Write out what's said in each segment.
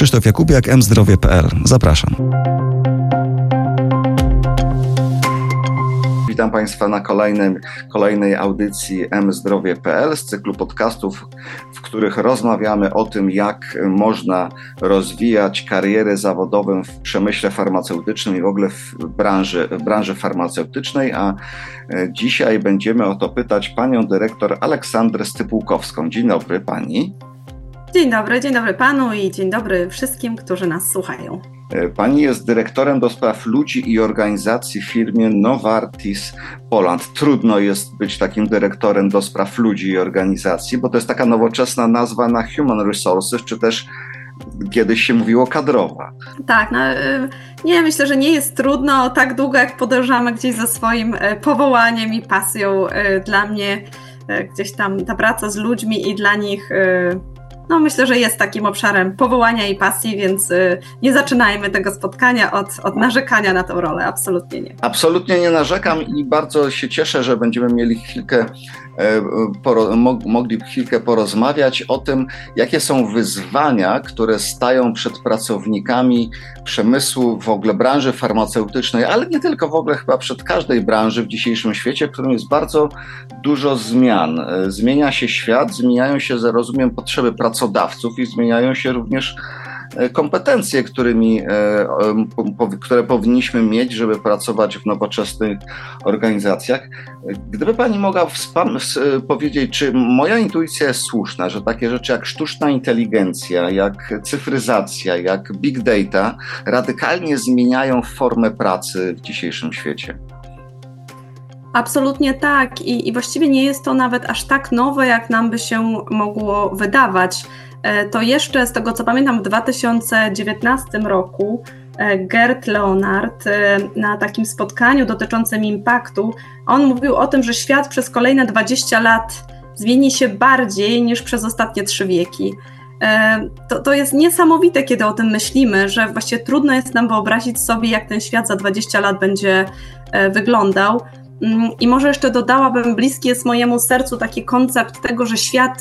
Krzysztof Jakubiak, mzdrowie.pl. Zapraszam. Witam Państwa na kolejnym, kolejnej audycji mzdrowie.pl z cyklu podcastów, w których rozmawiamy o tym, jak można rozwijać karierę zawodową w przemyśle farmaceutycznym i w ogóle w branży, w branży farmaceutycznej. A e, dzisiaj będziemy o to pytać panią dyrektor Aleksandrę Stypułkowską. Dzień dobry Pani. Dzień dobry, dzień dobry panu i dzień dobry wszystkim, którzy nas słuchają. E, pani jest dyrektorem do spraw ludzi i organizacji w firmie Novartis Poland. Trudno jest być takim dyrektorem do spraw ludzi i organizacji, bo to jest taka nowoczesna nazwa na human resources, czy też kiedyś się mówiło kadrowa. Tak, no, y, nie, myślę, że nie jest trudno tak długo, jak podążamy gdzieś za swoim e, powołaniem i pasją. E, dla mnie gdzieś tam ta praca z ludźmi i dla nich no myślę, że jest takim obszarem powołania i pasji, więc y, nie zaczynajmy tego spotkania od, od narzekania na tę rolę, absolutnie nie. Absolutnie nie narzekam i bardzo się cieszę, że będziemy mieli chwilkę E, poro, mogli chwilkę porozmawiać o tym, jakie są wyzwania, które stają przed pracownikami przemysłu, w ogóle branży farmaceutycznej, ale nie tylko w ogóle chyba przed każdej branży w dzisiejszym świecie, w którym jest bardzo dużo zmian. E, zmienia się świat, zmieniają się, rozumiem, potrzeby pracodawców i zmieniają się również E, kompetencje, którymi, e, które powinniśmy mieć, żeby pracować w nowoczesnych organizacjach. Gdyby Pani mogła powiedzieć, czy moja intuicja jest słuszna, że takie rzeczy jak sztuczna inteligencja, jak cyfryzacja, jak big data radykalnie zmieniają formę pracy w dzisiejszym świecie? Absolutnie tak I, i właściwie nie jest to nawet aż tak nowe, jak nam by się mogło wydawać. E, to jeszcze z tego co pamiętam w 2019 roku e, Gert Leonard e, na takim spotkaniu dotyczącym impaktu, on mówił o tym, że świat przez kolejne 20 lat zmieni się bardziej niż przez ostatnie trzy wieki. To, to jest niesamowite, kiedy o tym myślimy, że właściwie trudno jest nam wyobrazić sobie, jak ten świat za 20 lat będzie wyglądał. Mm, I może jeszcze dodałabym, bliski jest mojemu sercu taki koncept tego, że świat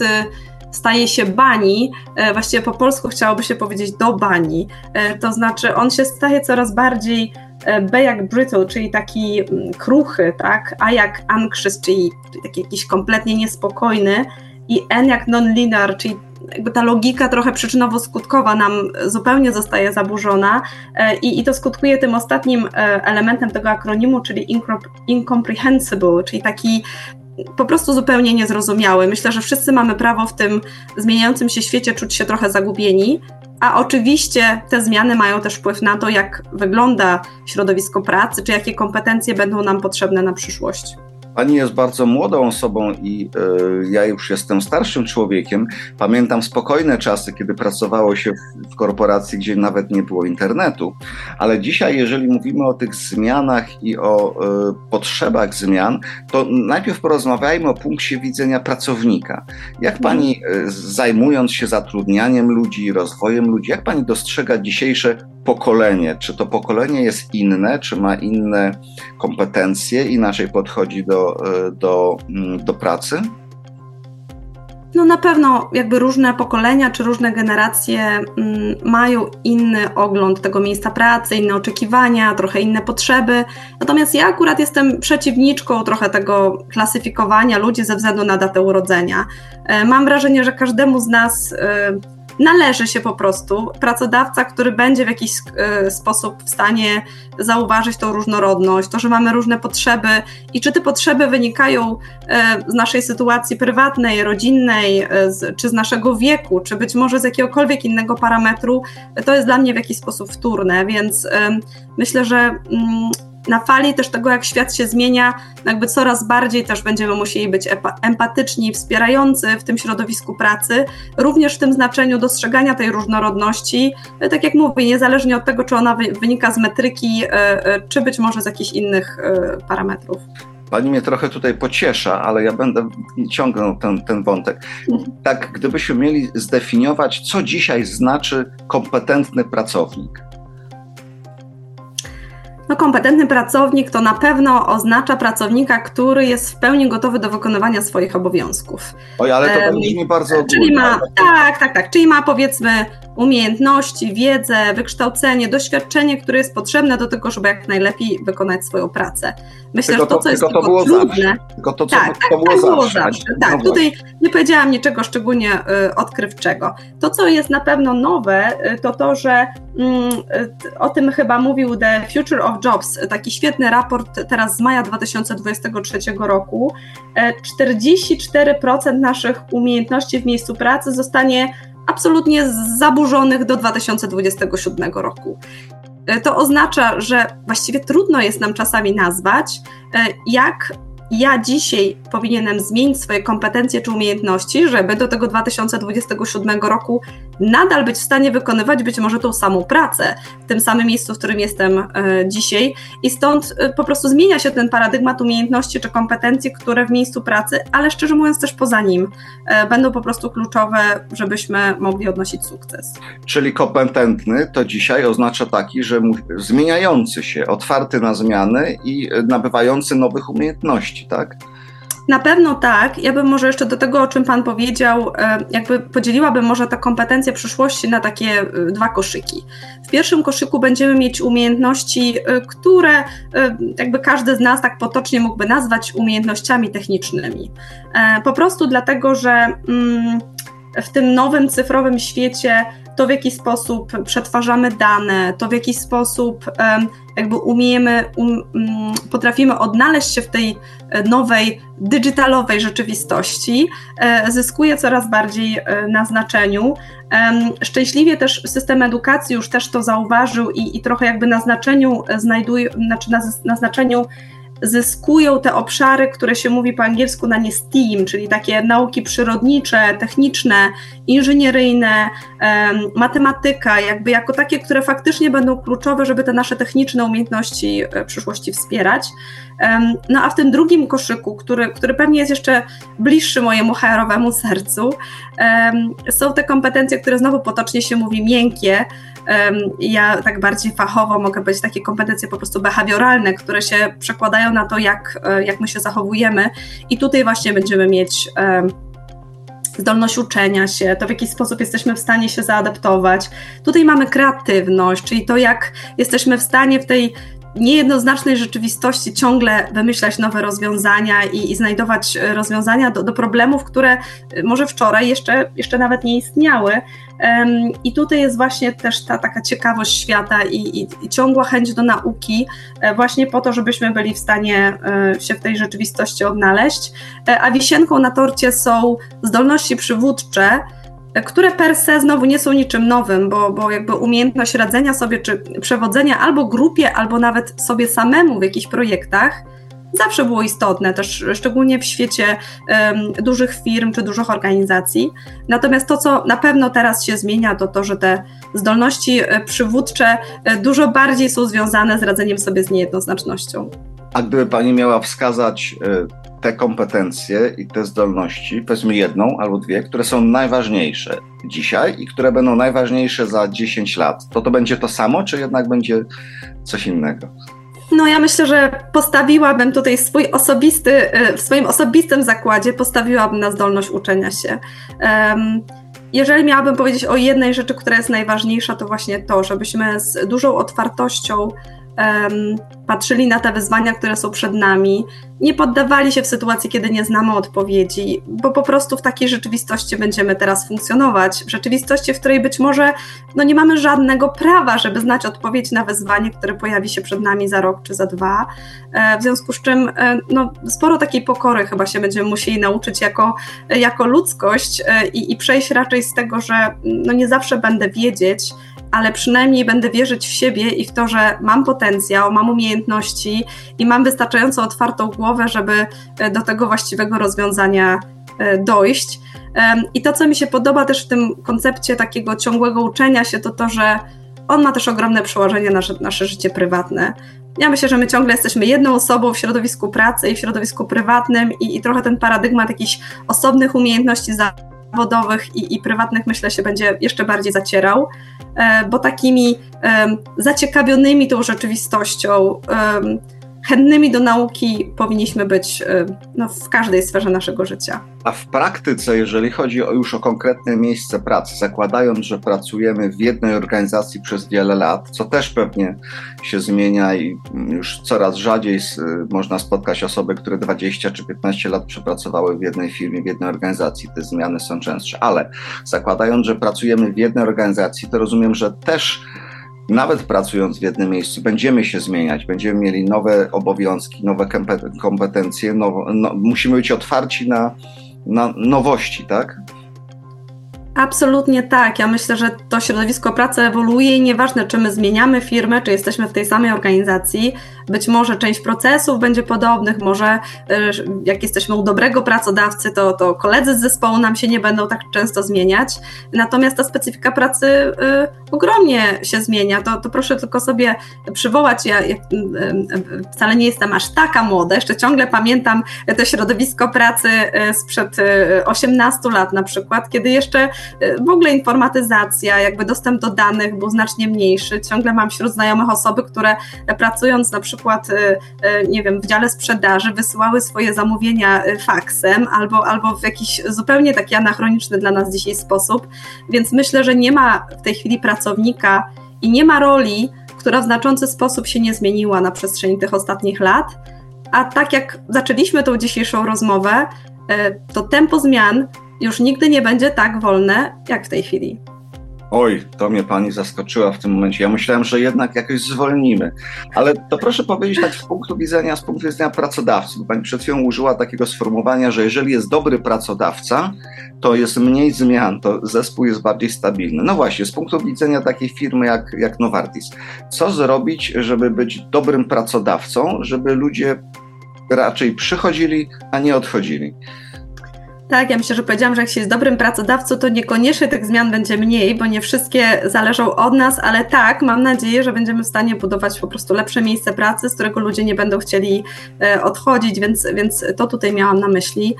staje się bani, e, właściwie po polsku chciałoby się powiedzieć do bani, e, to znaczy on się staje coraz bardziej e, B jak brittle, czyli taki mm, kruchy, tak? A jak anxious, czyli taki jakiś kompletnie niespokojny. I N jak non-linear, czyli jakby ta logika trochę przyczynowo-skutkowa nam zupełnie zostaje zaburzona i, i to skutkuje tym ostatnim elementem tego akronimu, czyli incomprehensible, czyli taki po prostu zupełnie niezrozumiały. Myślę, że wszyscy mamy prawo w tym zmieniającym się świecie czuć się trochę zagubieni, a oczywiście te zmiany mają też wpływ na to, jak wygląda środowisko pracy, czy jakie kompetencje będą nam potrzebne na przyszłość. Pani jest bardzo młodą osobą i y, ja już jestem starszym człowiekiem. Pamiętam spokojne czasy, kiedy pracowało się w, w korporacji, gdzie nawet nie było internetu. Ale dzisiaj, jeżeli mówimy o tych zmianach i o y, potrzebach zmian, to najpierw porozmawiajmy o punkcie widzenia pracownika. Jak pani, y, zajmując się zatrudnianiem ludzi, rozwojem ludzi, jak pani dostrzega dzisiejsze pokolenie? Czy to pokolenie jest inne, czy ma inne kompetencje, inaczej podchodzi do, e, do, mm, do pracy? No na pewno jakby różne pokolenia czy różne generacje mm, mają inny ogląd tego miejsca pracy, inne oczekiwania, trochę inne potrzeby. Natomiast ja akurat jestem przeciwniczką trochę tego klasyfikowania ludzi ze względu na datę urodzenia. E, mam wrażenie, że każdemu z nas e, należy się po prostu pracodawca, który będzie w jakiś e, sposób w stanie zauważyć tą różnorodność, to, że mamy różne potrzeby i czy te potrzeby wynikają e, z naszej sytuacji prywatnej, rodzinnej, e, czy z naszego wieku, czy być może z jakiegokolwiek innego parametru, to jest dla mnie w jakiś sposób wtórne, więc myślę, że mm, na fali też tego, jak świat się zmienia, jakby coraz bardziej też będziemy musieli być empatyczni, wspierający w tym środowisku pracy, również w tym znaczeniu dostrzegania tej różnorodności, tak jak mówię, niezależnie od tego, czy ona wynika z metryki, e, e, czy być może z jakichś innych e, parametrów. Pani mnie trochę tutaj pociesza, ale ja będę ciągnął ten, ten wątek. Tak, gdybyśmy mieli zdefiniować, co dzisiaj znaczy kompetentny pracownik No, kompetentny pracownik to na pewno oznacza pracownika, który jest w pełni gotowy do wykonywania swoich obowiązków. Oj, ale to um, brzmi bardzo ogólnie. Czyli ma, tak, tak, tak. Czyli ma powiedzmy umiejętności, wiedzę, wykształcenie, doświadczenie, które jest potrzebne do tego, żeby jak najlepiej wykonać swoją pracę. Myślę, tylko że to, co jest tylko to było trudne. Tylko to, co tak, to tak, było tak było zawsze. Tak, No tutaj nie powiedziałam niczego szczególnie y, odkrywczego. To, co jest na pewno nowe, y, to to, że mm, y, o tym chyba mówił The Future of Jobs, taki świetny raport teraz z maja 2023 roku. 44% naszych umiejętności w miejscu pracy zostanie absolutnie zaburzonych do 2027 roku. To oznacza, że właściwie trudno jest nam czasami nazwać, jak ja dzisiaj powinienem zmienić swoje kompetencje czy umiejętności, żeby do tego 2027 roku nadal być w stanie wykonywać być może tą samą pracę w tym samym miejscu, w którym jestem e, dzisiaj. I stąd e, po prostu zmienia się ten paradygmat umiejętności czy kompetencji, które w miejscu pracy, ale szczerze mówiąc też poza nim, e, będą po prostu kluczowe, żebyśmy mogli odnosić sukces. Czyli kompetentny to dzisiaj oznacza taki, że zmieniający się, otwarty na zmiany i nabywający nowych umiejętności tak? Na pewno tak. Ja bym może jeszcze do tego, o czym Pan powiedział, e, jakby podzieliłabym może te kompetencje przyszłości na takie e, dwa koszyki. W pierwszym koszyku będziemy mieć umiejętności, e, które jakby każdy z nas tak potocznie mógłby nazwać umiejętnościami technicznymi. Po prostu dlatego, że mm, w tym nowym cyfrowym świecie to w jaki sposób przetwarzamy dane, to w jaki sposób jakby umiemy, um, mm, potrafimy odnaleźć się w tej e, nowej, digitalowej rzeczywistości, e, zyskuje coraz bardziej e, na znaczeniu. Szczęśliwie też system edukacji już też to zauważył i, i trochę jakby na znaczeniu znajduje, znaczy na, na znaczeniu zyskują te obszary, które się mówi po angielsku na nie STEAM, czyli takie nauki przyrodnicze, techniczne, inżynieryjne, matematyka, jakby jako takie, które faktycznie będą kluczowe, żeby te nasze techniczne umiejętności e, w przyszłości wspierać. No a w tym drugim koszyku, który, który pewnie jest jeszcze bliższy mojemu HR-owemu sercu, są te kompetencje, które znowu potocznie się mówi miękkie, ja tak bardziej fachowo mogę powiedzieć takie kompetencje po prostu behawioralne, które się przekładają na to, jak, e, jak my się zachowujemy i tutaj właśnie będziemy mieć zdolność uczenia się, to w jaki sposób jesteśmy w stanie się zaadaptować. Tutaj mamy kreatywność, czyli to, jak jesteśmy w stanie w tej niejednoznacznej rzeczywistości ciągle wymyślać nowe rozwiązania i, i znajdować rozwiązania do, do, problemów, które y, może wczoraj jeszcze, jeszcze nawet nie istniały. Um, I tutaj jest właśnie też ta taka ciekawość świata i, i, i ciągła chęć do nauki, e, właśnie po to, żebyśmy byli w stanie e, się w tej rzeczywistości odnaleźć. E, a wisienką na torcie są zdolności przywódcze, które per se znowu nie są niczym nowym, bo, bo jakby umiejętność radzenia sobie czy przewodzenia albo grupie, albo nawet sobie samemu w jakichś projektach zawsze było istotne, też szczególnie w świecie um, dużych firm czy dużych organizacji. Natomiast to, co na pewno teraz się zmienia, to to, że te zdolności e, przywódcze e, dużo bardziej są związane z radzeniem sobie z niejednoznacznością. A gdyby Pani miała wskazać e, te kompetencje i te zdolności, powiedzmy jedną albo dwie, które są najważniejsze dzisiaj i które będą najważniejsze za 10 lat, to to będzie to samo, czy jednak będzie coś innego? No ja myślę, że postawiłabym tutaj swój osobisty, e, w swoim osobistym zakładzie postawiłabym na zdolność uczenia się. Jeżeli miałabym powiedzieć o jednej rzeczy, która jest najważniejsza, to właśnie to, żebyśmy z dużą otwartością patrzyli na te wyzwania, które są przed nami, nie poddawali się w sytuacji, kiedy nie znamy odpowiedzi, bo po prostu w takiej rzeczywistości będziemy teraz funkcjonować. W rzeczywistości, w której być może no, nie mamy żadnego prawa, żeby znać odpowiedź na wyzwanie, które pojawi się przed nami za rok czy za dwa. E, w związku z czym e, no, sporo takiej pokory chyba się będziemy musieli nauczyć jako, jako ludzkość e, i, i przejść raczej z tego, że no, nie zawsze będę wiedzieć, ale przynajmniej będę wierzyć w siebie i w to, że mam potencjał, mam umiejętności i mam wystarczająco otwartą głowę, żeby e, do tego właściwego rozwiązania e, dojść. I to, co mi się podoba też w tym koncepcie takiego ciągłego uczenia się, to to, że on ma też ogromne przełożenie na nasze, życie prywatne. Ja myślę, że my ciągle jesteśmy jedną osobą w środowisku pracy i w środowisku prywatnym i, i trochę ten paradygmat jakichś osobnych umiejętności zawodowych i, i prywatnych, myślę, się będzie jeszcze bardziej zacierał, bo takimi zaciekawionymi tą rzeczywistością, chętnymi do nauki powinniśmy być y, no, w każdej sferze naszego życia. A w praktyce, jeżeli chodzi o już o konkretne miejsce pracy, zakładając, że pracujemy w jednej organizacji przez wiele lat, co też pewnie się zmienia i już coraz rzadziej y, można spotkać osoby, które 20 czy 15 lat przepracowały w jednej firmie, w jednej organizacji, te zmiany są częstsze, ale zakładając, że pracujemy w jednej organizacji, to rozumiem, że też nawet pracując w jednym miejscu, będziemy się zmieniać, będziemy mieli nowe obowiązki, nowe kompetencje, no, musimy być otwarci na, na nowości, tak? Absolutnie tak. Ja myślę, że to środowisko pracy ewoluuje i nieważne, czy my zmieniamy firmę, czy jesteśmy w tej samej organizacji, być może część procesów będzie podobnych, może y, jak jesteśmy u dobrego pracodawcy, to, to koledzy z zespołu nam się nie będą tak często zmieniać. Natomiast ta specyfika pracy y, ogromnie się zmienia. To, to proszę tylko sobie przywołać, ja, ja wcale nie jestem aż taka młoda, jeszcze ciągle pamiętam to środowisko pracy y, sprzed 18 lat na przykład, kiedy jeszcze w ogóle informatyzacja, jakby dostęp do danych był znacznie mniejszy. Ciągle mam wśród znajomych osoby, które pracując na przykład, y, nie wiem, w dziale sprzedaży wysyłały swoje zamówienia faksem albo, albo w jakiś zupełnie taki anachroniczny dla nas dzisiaj sposób. Więc myślę, że nie ma w tej chwili pracownika i nie ma roli, która w znaczący sposób się nie zmieniła na przestrzeni tych ostatnich lat. A tak jak zaczęliśmy tą dzisiejszą rozmowę, to tempo zmian już nigdy nie będzie tak wolne jak w tej chwili. Oj, to mnie pani zaskoczyła w tym momencie. Ja myślałem, że jednak jakoś zwolnimy. Ale to proszę powiedzieć tak z punktu widzenia, z punktu widzenia pracodawcy, bo pani przed chwilą użyła takiego sformułowania, że jeżeli jest dobry pracodawca, to jest mniej zmian, to zespół jest bardziej stabilny. No właśnie, z punktu widzenia takiej firmy jak, jak Novartis, co zrobić, żeby być dobrym pracodawcą, żeby ludzie raczej przychodzili, a nie odchodzili? Tak, ja myślę, że powiedziałam, że jak się jest dobrym pracodawcą, to niekoniecznie tych zmian będzie mniej, bo nie wszystkie zależą od nas, ale tak, mam nadzieję, że będziemy w stanie budować po prostu lepsze miejsce pracy, z którego ludzie nie będą chcieli e, odchodzić, więc, więc to tutaj miałam na myśli.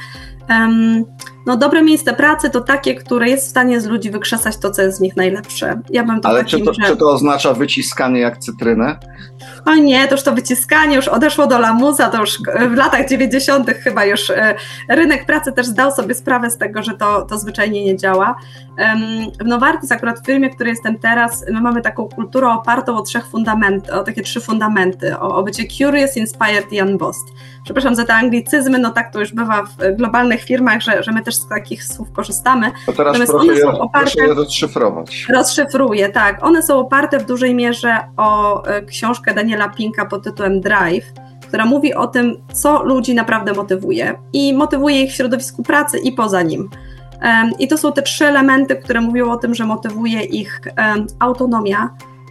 No, dobre miejsce pracy to takie, które jest w stanie z ludzi wykrzesać to, co jest z nich najlepsze. Ja bym to Ale takim, czy, to, że... czy to oznacza wyciskanie jak cytrynę? O nie, to już to wyciskanie już odeszło do lamusa, to już w latach 90. chyba już e, rynek pracy też zdał sobie sprawę z tego, że to, to zwyczajnie nie działa. W Novartis, akurat w firmie, w której jestem teraz, my mamy taką kulturę opartą o trzech fundamentów, o takie trzy fundamenty, o, o bycie curious, inspired i unbossed. Przepraszam za te anglicyzmy, no tak to już bywa w globalnych firmach, że, że my też z takich słów korzystamy. To teraz Natomiast proszę, one są oparte, proszę je rozszyfrować. Rozszyfruję, tak. One są oparte w dużej mierze o e, książkę Daniela Pinka pod tytułem Drive, która mówi o tym, co ludzi naprawdę motywuje i motywuje ich w środowisku pracy i poza nim. I to są te trzy elementy, które mówią o tym, że motywuje ich autonomia,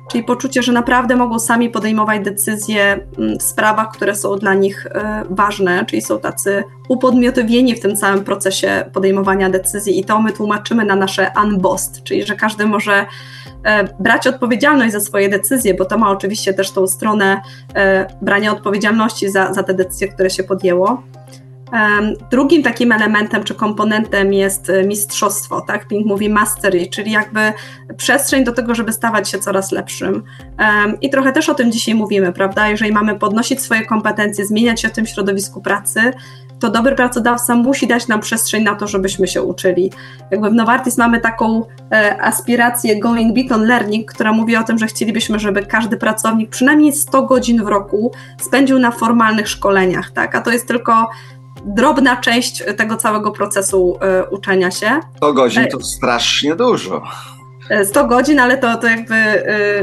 czyli poczucie, że naprawdę mogą sami podejmować decyzje mm, w sprawach, które są dla nich e, ważne, czyli są tacy upodmiotowieni w tym całym procesie podejmowania decyzji i to my tłumaczymy na nasze unbost, czyli że każdy może e, brać odpowiedzialność za swoje decyzje, bo to ma oczywiście też tą stronę e, brania odpowiedzialności za, za te decyzje, które się podjęło. Drugim takim elementem czy komponentem jest e, mistrzostwo, tak? Pink mówi mastery, czyli jakby przestrzeń do tego, żeby stawać się coraz lepszym. I trochę też o tym dzisiaj mówimy, prawda? Jeżeli mamy podnosić swoje kompetencje, zmieniać się w tym środowisku pracy, to dobry pracodawca musi dać nam przestrzeń na to, żebyśmy się uczyli. Jakby w Novartis mamy taką e, aspirację Going Bit on Learning, która mówi o tym, że chcielibyśmy, żeby każdy pracownik przynajmniej 100 godzin w roku spędził na formalnych szkoleniach, tak? A to jest tylko drobna część tego całego procesu y, uczenia się. 100 godzin to strasznie dużo. 100 e, godzin, ale to, to jakby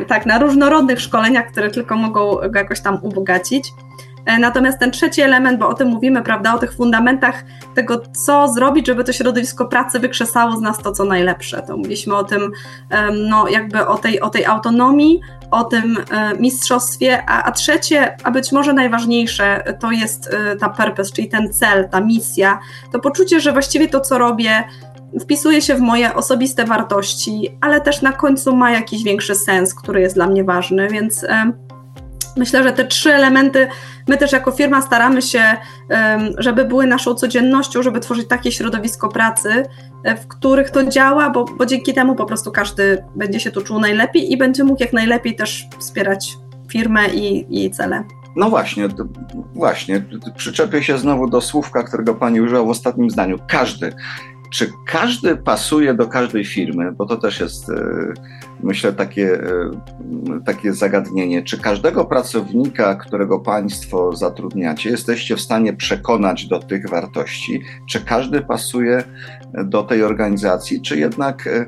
tak, na różnorodnych szkoleniach, które tylko mogą go jakoś tam ubogacić. E, natomiast ten trzeci element, bo o tym mówimy, prawda, o tych fundamentach tego, co zrobić, żeby to środowisko pracy wykrzesało z nas to, co najlepsze. To mówiliśmy o tym, no jakby o tej, o tej autonomii, o tym e, mistrzostwie, a, a trzecie, a być może najważniejsze, to jest e, ta purpose, czyli ten cel, ta misja, to poczucie, że właściwie to, co robię, wpisuje się w moje osobiste wartości, ale też na końcu ma jakiś większy sens, który jest dla mnie ważny, więc Myślę, że te trzy elementy, my też jako firma staramy się, żeby były naszą codziennością, żeby tworzyć takie środowisko pracy, e, w których to działa, bo, bo dzięki temu po prostu każdy będzie się tu czuł najlepiej i będzie mógł jak najlepiej też wspierać firmę i jej cele. No właśnie, właśnie. Przyczepię się znowu do słówka, którego pani użyła w ostatnim zdaniu. Każdy. Czy każdy pasuje do każdej firmy? Bo to też jest, e, myślę, takie, e, takie zagadnienie. Czy każdego pracownika, którego Państwo zatrudniacie, jesteście w stanie przekonać do tych wartości? Czy każdy pasuje do tej organizacji, czy jednak e,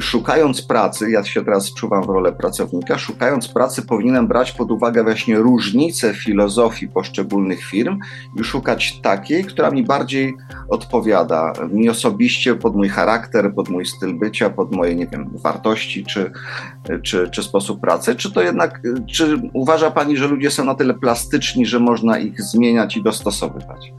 szukając pracy, ja się teraz czuwam w rolę pracownika, szukając pracy powinienem brać pod uwagę właśnie różnice filozofii poszczególnych firm i szukać takiej, która mi bardziej odpowiada, mi osobiście, pod mój charakter, pod mój styl bycia, pod moje, nie wiem, wartości czy, czy, czy sposób pracy, czy to jednak, czy uważa Pani, że ludzie są na tyle plastyczni, że można ich zmieniać i dostosowywać?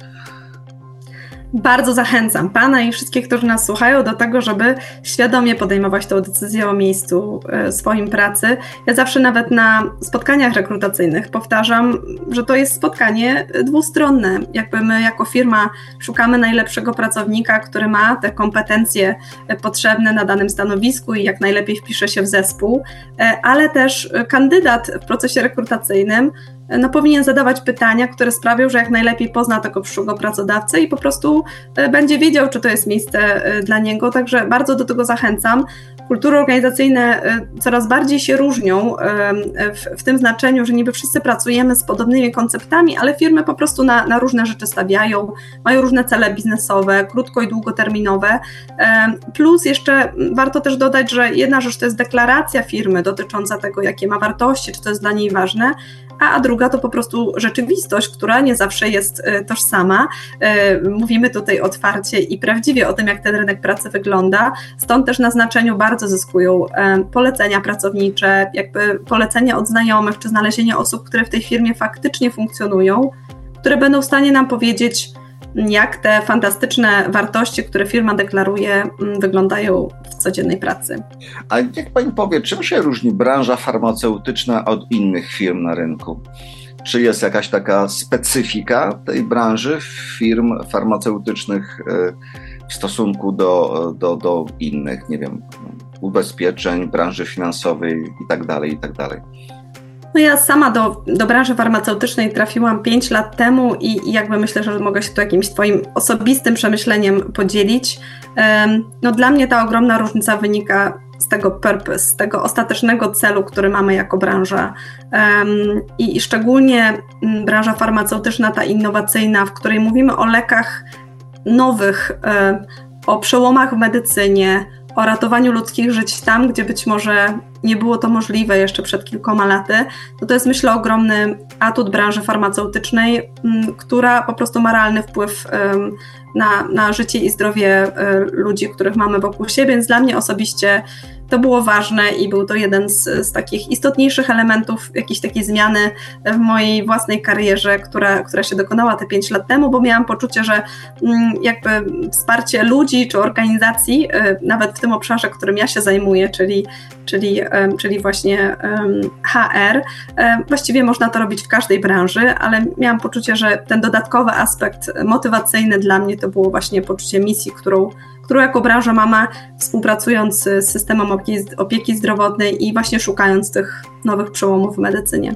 Bardzo zachęcam Pana i wszystkich, którzy nas słuchają, do tego, żeby świadomie podejmować tę decyzję o miejscu e, swoim pracy. Ja zawsze nawet na spotkaniach rekrutacyjnych powtarzam, że to jest spotkanie dwustronne. Jakby my jako firma szukamy najlepszego pracownika, który ma te kompetencje potrzebne na danym stanowisku i jak najlepiej wpisze się w zespół, e, ale też kandydat w procesie rekrutacyjnym no, powinien zadawać pytania, które sprawią, że jak najlepiej pozna tego przyszłego pracodawcę i po prostu e, będzie wiedział, czy to jest miejsce e, dla niego. Także bardzo do tego zachęcam. Kultury organizacyjne e, coraz bardziej się różnią w, w tym znaczeniu, że niby wszyscy pracujemy z podobnymi konceptami, ale firmy po prostu na, na różne rzeczy stawiają, mają różne cele biznesowe, krótko i długoterminowe. Plus jeszcze warto też dodać, że jedna rzecz to jest deklaracja firmy dotycząca tego, jakie ma wartości, czy to jest dla niej ważne, a druga to po prostu rzeczywistość, która nie zawsze jest e, tożsama. E, mówimy tutaj otwarcie i prawdziwie o tym, jak ten rynek pracy wygląda, stąd też na znaczeniu bardzo zyskują e, polecenia pracownicze, jakby polecenia od znajomych, czy znalezienie osób, które w tej firmie faktycznie funkcjonują, które będą w stanie nam powiedzieć, jak te fantastyczne wartości, które firma deklaruje, mm, wyglądają w codziennej pracy. A jak pani powie, czym się różni branża farmaceutyczna od innych firm na rynku? Czy jest jakaś taka specyfika tej branży, firm farmaceutycznych e, w stosunku do, do, do innych, nie wiem, ubezpieczeń, branży finansowej itd., tak itd.? No ja sama do, do branży farmaceutycznej trafiłam 5 lat temu i, i jakby myślę, że mogę się tu jakimś Twoim osobistym przemyśleniem podzielić. No dla mnie ta ogromna różnica wynika z tego purpose, z tego ostatecznego celu, który mamy jako branża. I, i szczególnie mm, branża farmaceutyczna, ta innowacyjna, w której mówimy o lekach nowych, o przełomach w medycynie, o ratowaniu ludzkich żyć tam, gdzie być może nie było to możliwe jeszcze przed kilkoma laty, to to jest myślę ogromny atut branży farmaceutycznej, mm, która po prostu ma realny wpływ na, na życie i zdrowie e, ludzi, których mamy wokół siebie, więc dla mnie osobiście to było ważne i był to jeden z, z takich istotniejszych elementów jakiejś takiej zmiany w mojej własnej karierze, która, która się dokonała te 5 lat temu, bo miałam poczucie, że mm, jakby wsparcie ludzi czy organizacji, e, nawet w tym obszarze, którym ja się zajmuję, czyli, czyli, czyli właśnie HR, właściwie można to robić w każdej branży, ale miałam poczucie, że ten dodatkowy aspekt motywacyjny dla mnie to było właśnie poczucie misji, którą którą jako branża mamy, współpracując z systemem opieki, opieki zdrowotnej i właśnie szukając tych nowych przełomów w medycynie.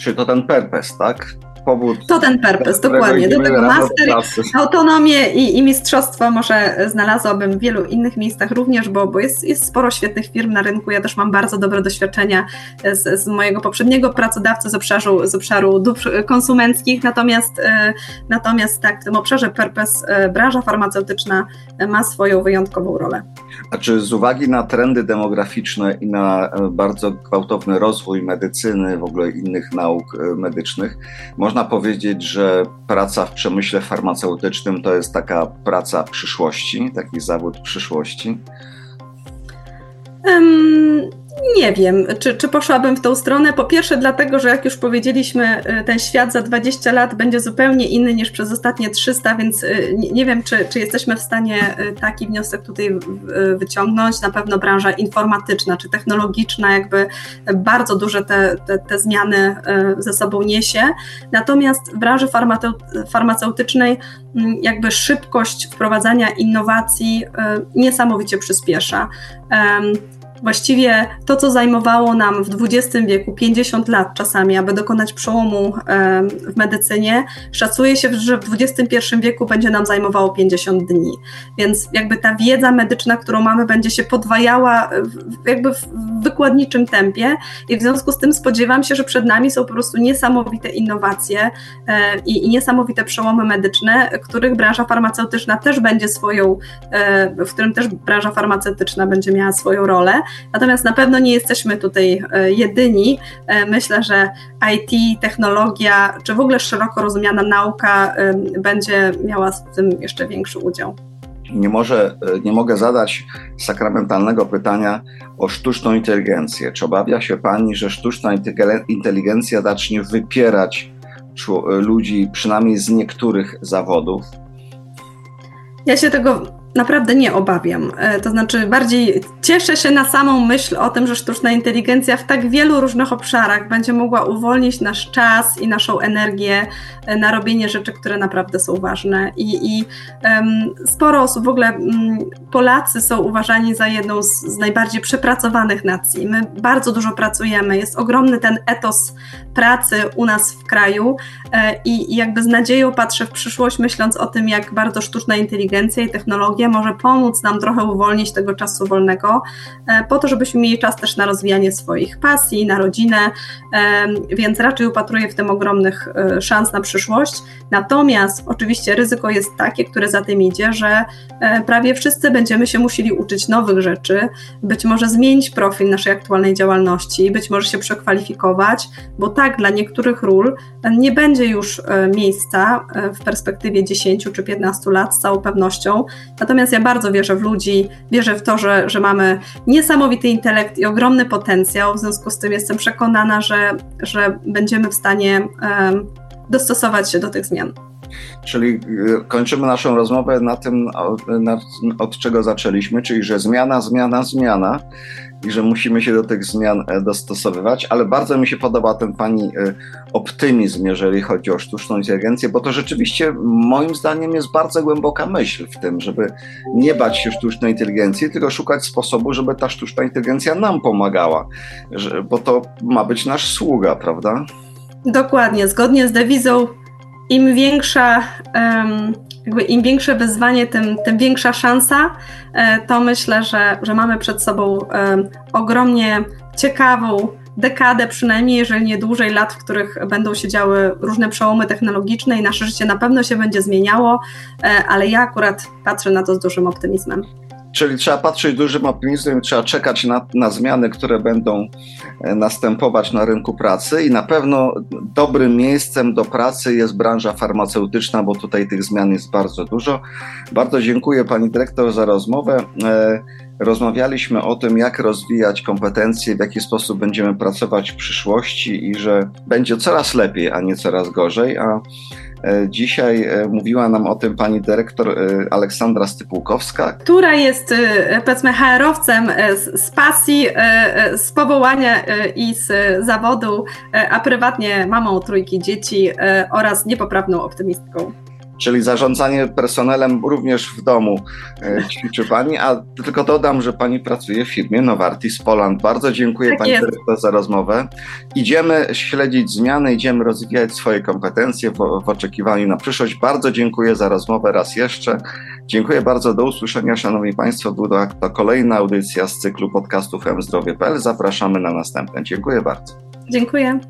Czy to ten purpose, tak? Powód. To ten purpose, dokładnie. Do tego master, autonomię i, i mistrzostwo może znalazłabym w wielu innych miejscach również, bo, bo jest, jest sporo świetnych firm na rynku. Ja też mam bardzo dobre doświadczenia z, z mojego poprzedniego pracodawcy z obszaru, z obszaru dóbr konsumenckich, natomiast, e, natomiast tak, w tym obszarze purpose e, branża farmaceutyczna ma swoją wyjątkową rolę. A czy z uwagi na trendy demograficzne i na e, bardzo gwałtowny rozwój medycyny, w ogóle innych nauk medycznych, można można powiedzieć, że praca w przemyśle farmaceutycznym to jest taka praca przyszłości, taki zawód przyszłości? Nie wiem, czy, czy poszłabym w tą stronę. Po pierwsze, dlatego, że jak już powiedzieliśmy, y, ten świat za 20 lat będzie zupełnie inny niż przez ostatnie 300, więc y, nie, wiem, czy, czy jesteśmy w stanie y, taki wniosek tutaj wyciągnąć. Na pewno branża informatyczna czy technologiczna, jakby bardzo duże te, te, te zmiany ze sobą niesie. Natomiast w branży farmaceutycznej, mm, jakby szybkość wprowadzania innowacji niesamowicie przyspiesza właściwie to, co zajmowało nam w XX wieku 50 lat czasami, aby dokonać przełomu w medycynie, szacuje się, że w XXI wieku będzie nam zajmowało 50 dni. Więc jakby ta wiedza medyczna, którą mamy, będzie się podwajała jakby w wykładniczym tempie i w związku z tym spodziewam się, że przed nami są po prostu niesamowite innowacje e, i, niesamowite przełomy medyczne, których branża farmaceutyczna też będzie swoją, e, w którym też branża farmaceutyczna będzie miała swoją rolę. Natomiast na pewno nie jesteśmy tutaj e, jedyni. E, myślę, że IT, technologia, czy w ogóle szeroko rozumiana nauka e, będzie miała w tym jeszcze większy udział. Nie, może, nie mogę zadać sakramentalnego pytania o sztuczną inteligencję. Czy obawia się Pani, że sztuczna inteligencja zacznie wypierać ludzi, przynajmniej z niektórych zawodów? Ja się tego naprawdę nie obawiam. E, to znaczy, bardziej cieszę się na samą myśl o tym, że sztuczna inteligencja w tak wielu różnych obszarach będzie mogła uwolnić nasz czas i naszą energię e, na robienie rzeczy, które naprawdę są ważne. I, i um, sporo osób, w ogóle um, Polacy są uważani za jedną z, z najbardziej przepracowanych nacji. My bardzo dużo pracujemy, jest ogromny ten etos pracy u nas w kraju e, i, i jakby z nadzieją patrzę w przyszłość, myśląc o tym, jak bardzo sztuczna inteligencja i technologia może pomóc nam trochę uwolnić tego czasu wolnego, e, po to, żebyśmy mieli czas też na rozwijanie swoich pasji, na rodzinę, e, więc raczej upatruję w tym ogromnych e, szans na przyszłość. Natomiast oczywiście ryzyko jest takie, które za tym idzie, że prawie wszyscy będziemy się musieli uczyć nowych rzeczy, być może zmienić profil naszej aktualnej działalności, być może się przekwalifikować, bo tak, dla niektórych ról nie będzie już miejsca w perspektywie 10 czy 15 lat z całą pewnością. Natomiast Natomiast ja bardzo wierzę w ludzi, wierzę w to, że, że mamy niesamowity intelekt i ogromny potencjał. W związku z tym jestem przekonana, że, że będziemy w stanie um, dostosować się do tych zmian. Czyli y, kończymy naszą rozmowę na tym, od czego zaczęliśmy, czyli że zmiana, zmiana, zmiana i że musimy się do tych zmian e, dostosowywać, ale bardzo mi się podoba ten pani e, optymizm, jeżeli chodzi o sztuczną inteligencję, bo to rzeczywiście moim zdaniem jest bardzo głęboka myśl w tym, żeby nie bać się sztucznej inteligencji, tylko szukać sposobu, żeby ta sztuczna inteligencja nam pomagała, bo to ma być nasz sługa, prawda? Dokładnie, zgodnie z dewizą im większa, jakby im większe wyzwanie, tym, tym większa szansa, e, to myślę, że, że mamy przed sobą ogromnie ciekawą dekadę, przynajmniej jeżeli nie dłużej lat, w których będą się działy różne przełomy technologiczne i nasze życie na pewno się będzie zmieniało, e, ale ja akurat patrzę na to z dużym optymizmem. Czyli trzeba patrzeć dużym optymizmem, trzeba czekać na, na zmiany, które będą e, następować na rynku pracy i na pewno dobrym miejscem do pracy jest branża farmaceutyczna, bo tutaj tych zmian jest bardzo dużo. Bardzo dziękuję Pani Dyrektor za rozmowę. E, rozmawialiśmy o tym, jak rozwijać kompetencje, w jaki sposób będziemy pracować w przyszłości i że będzie coraz lepiej, a nie coraz gorzej. A dzisiaj e, mówiła nam o tym pani dyrektor e, Aleksandra Stypułkowska. Która jest, powiedzmy, HR-owcem z pasji, z powołania i z zawodu, a prywatnie mamą trójki dzieci oraz niepoprawną optymistką czyli zarządzanie personelem również w domu e, ćwiczy Pani, a tylko dodam, że Pani pracuje w firmie Novartis Poland. Bardzo dziękuję tak Pani dyrektor za rozmowę. Idziemy śledzić zmiany, idziemy rozwijać swoje kompetencje w, w oczekiwaniu na przyszłość. Bardzo dziękuję za rozmowę raz jeszcze. Dziękuję bardzo, do usłyszenia Szanowni Państwo. Była to kolejna audycja z cyklu podcastów mzdrowie.pl. Zapraszamy na następne. Dziękuję bardzo. Dziękuję.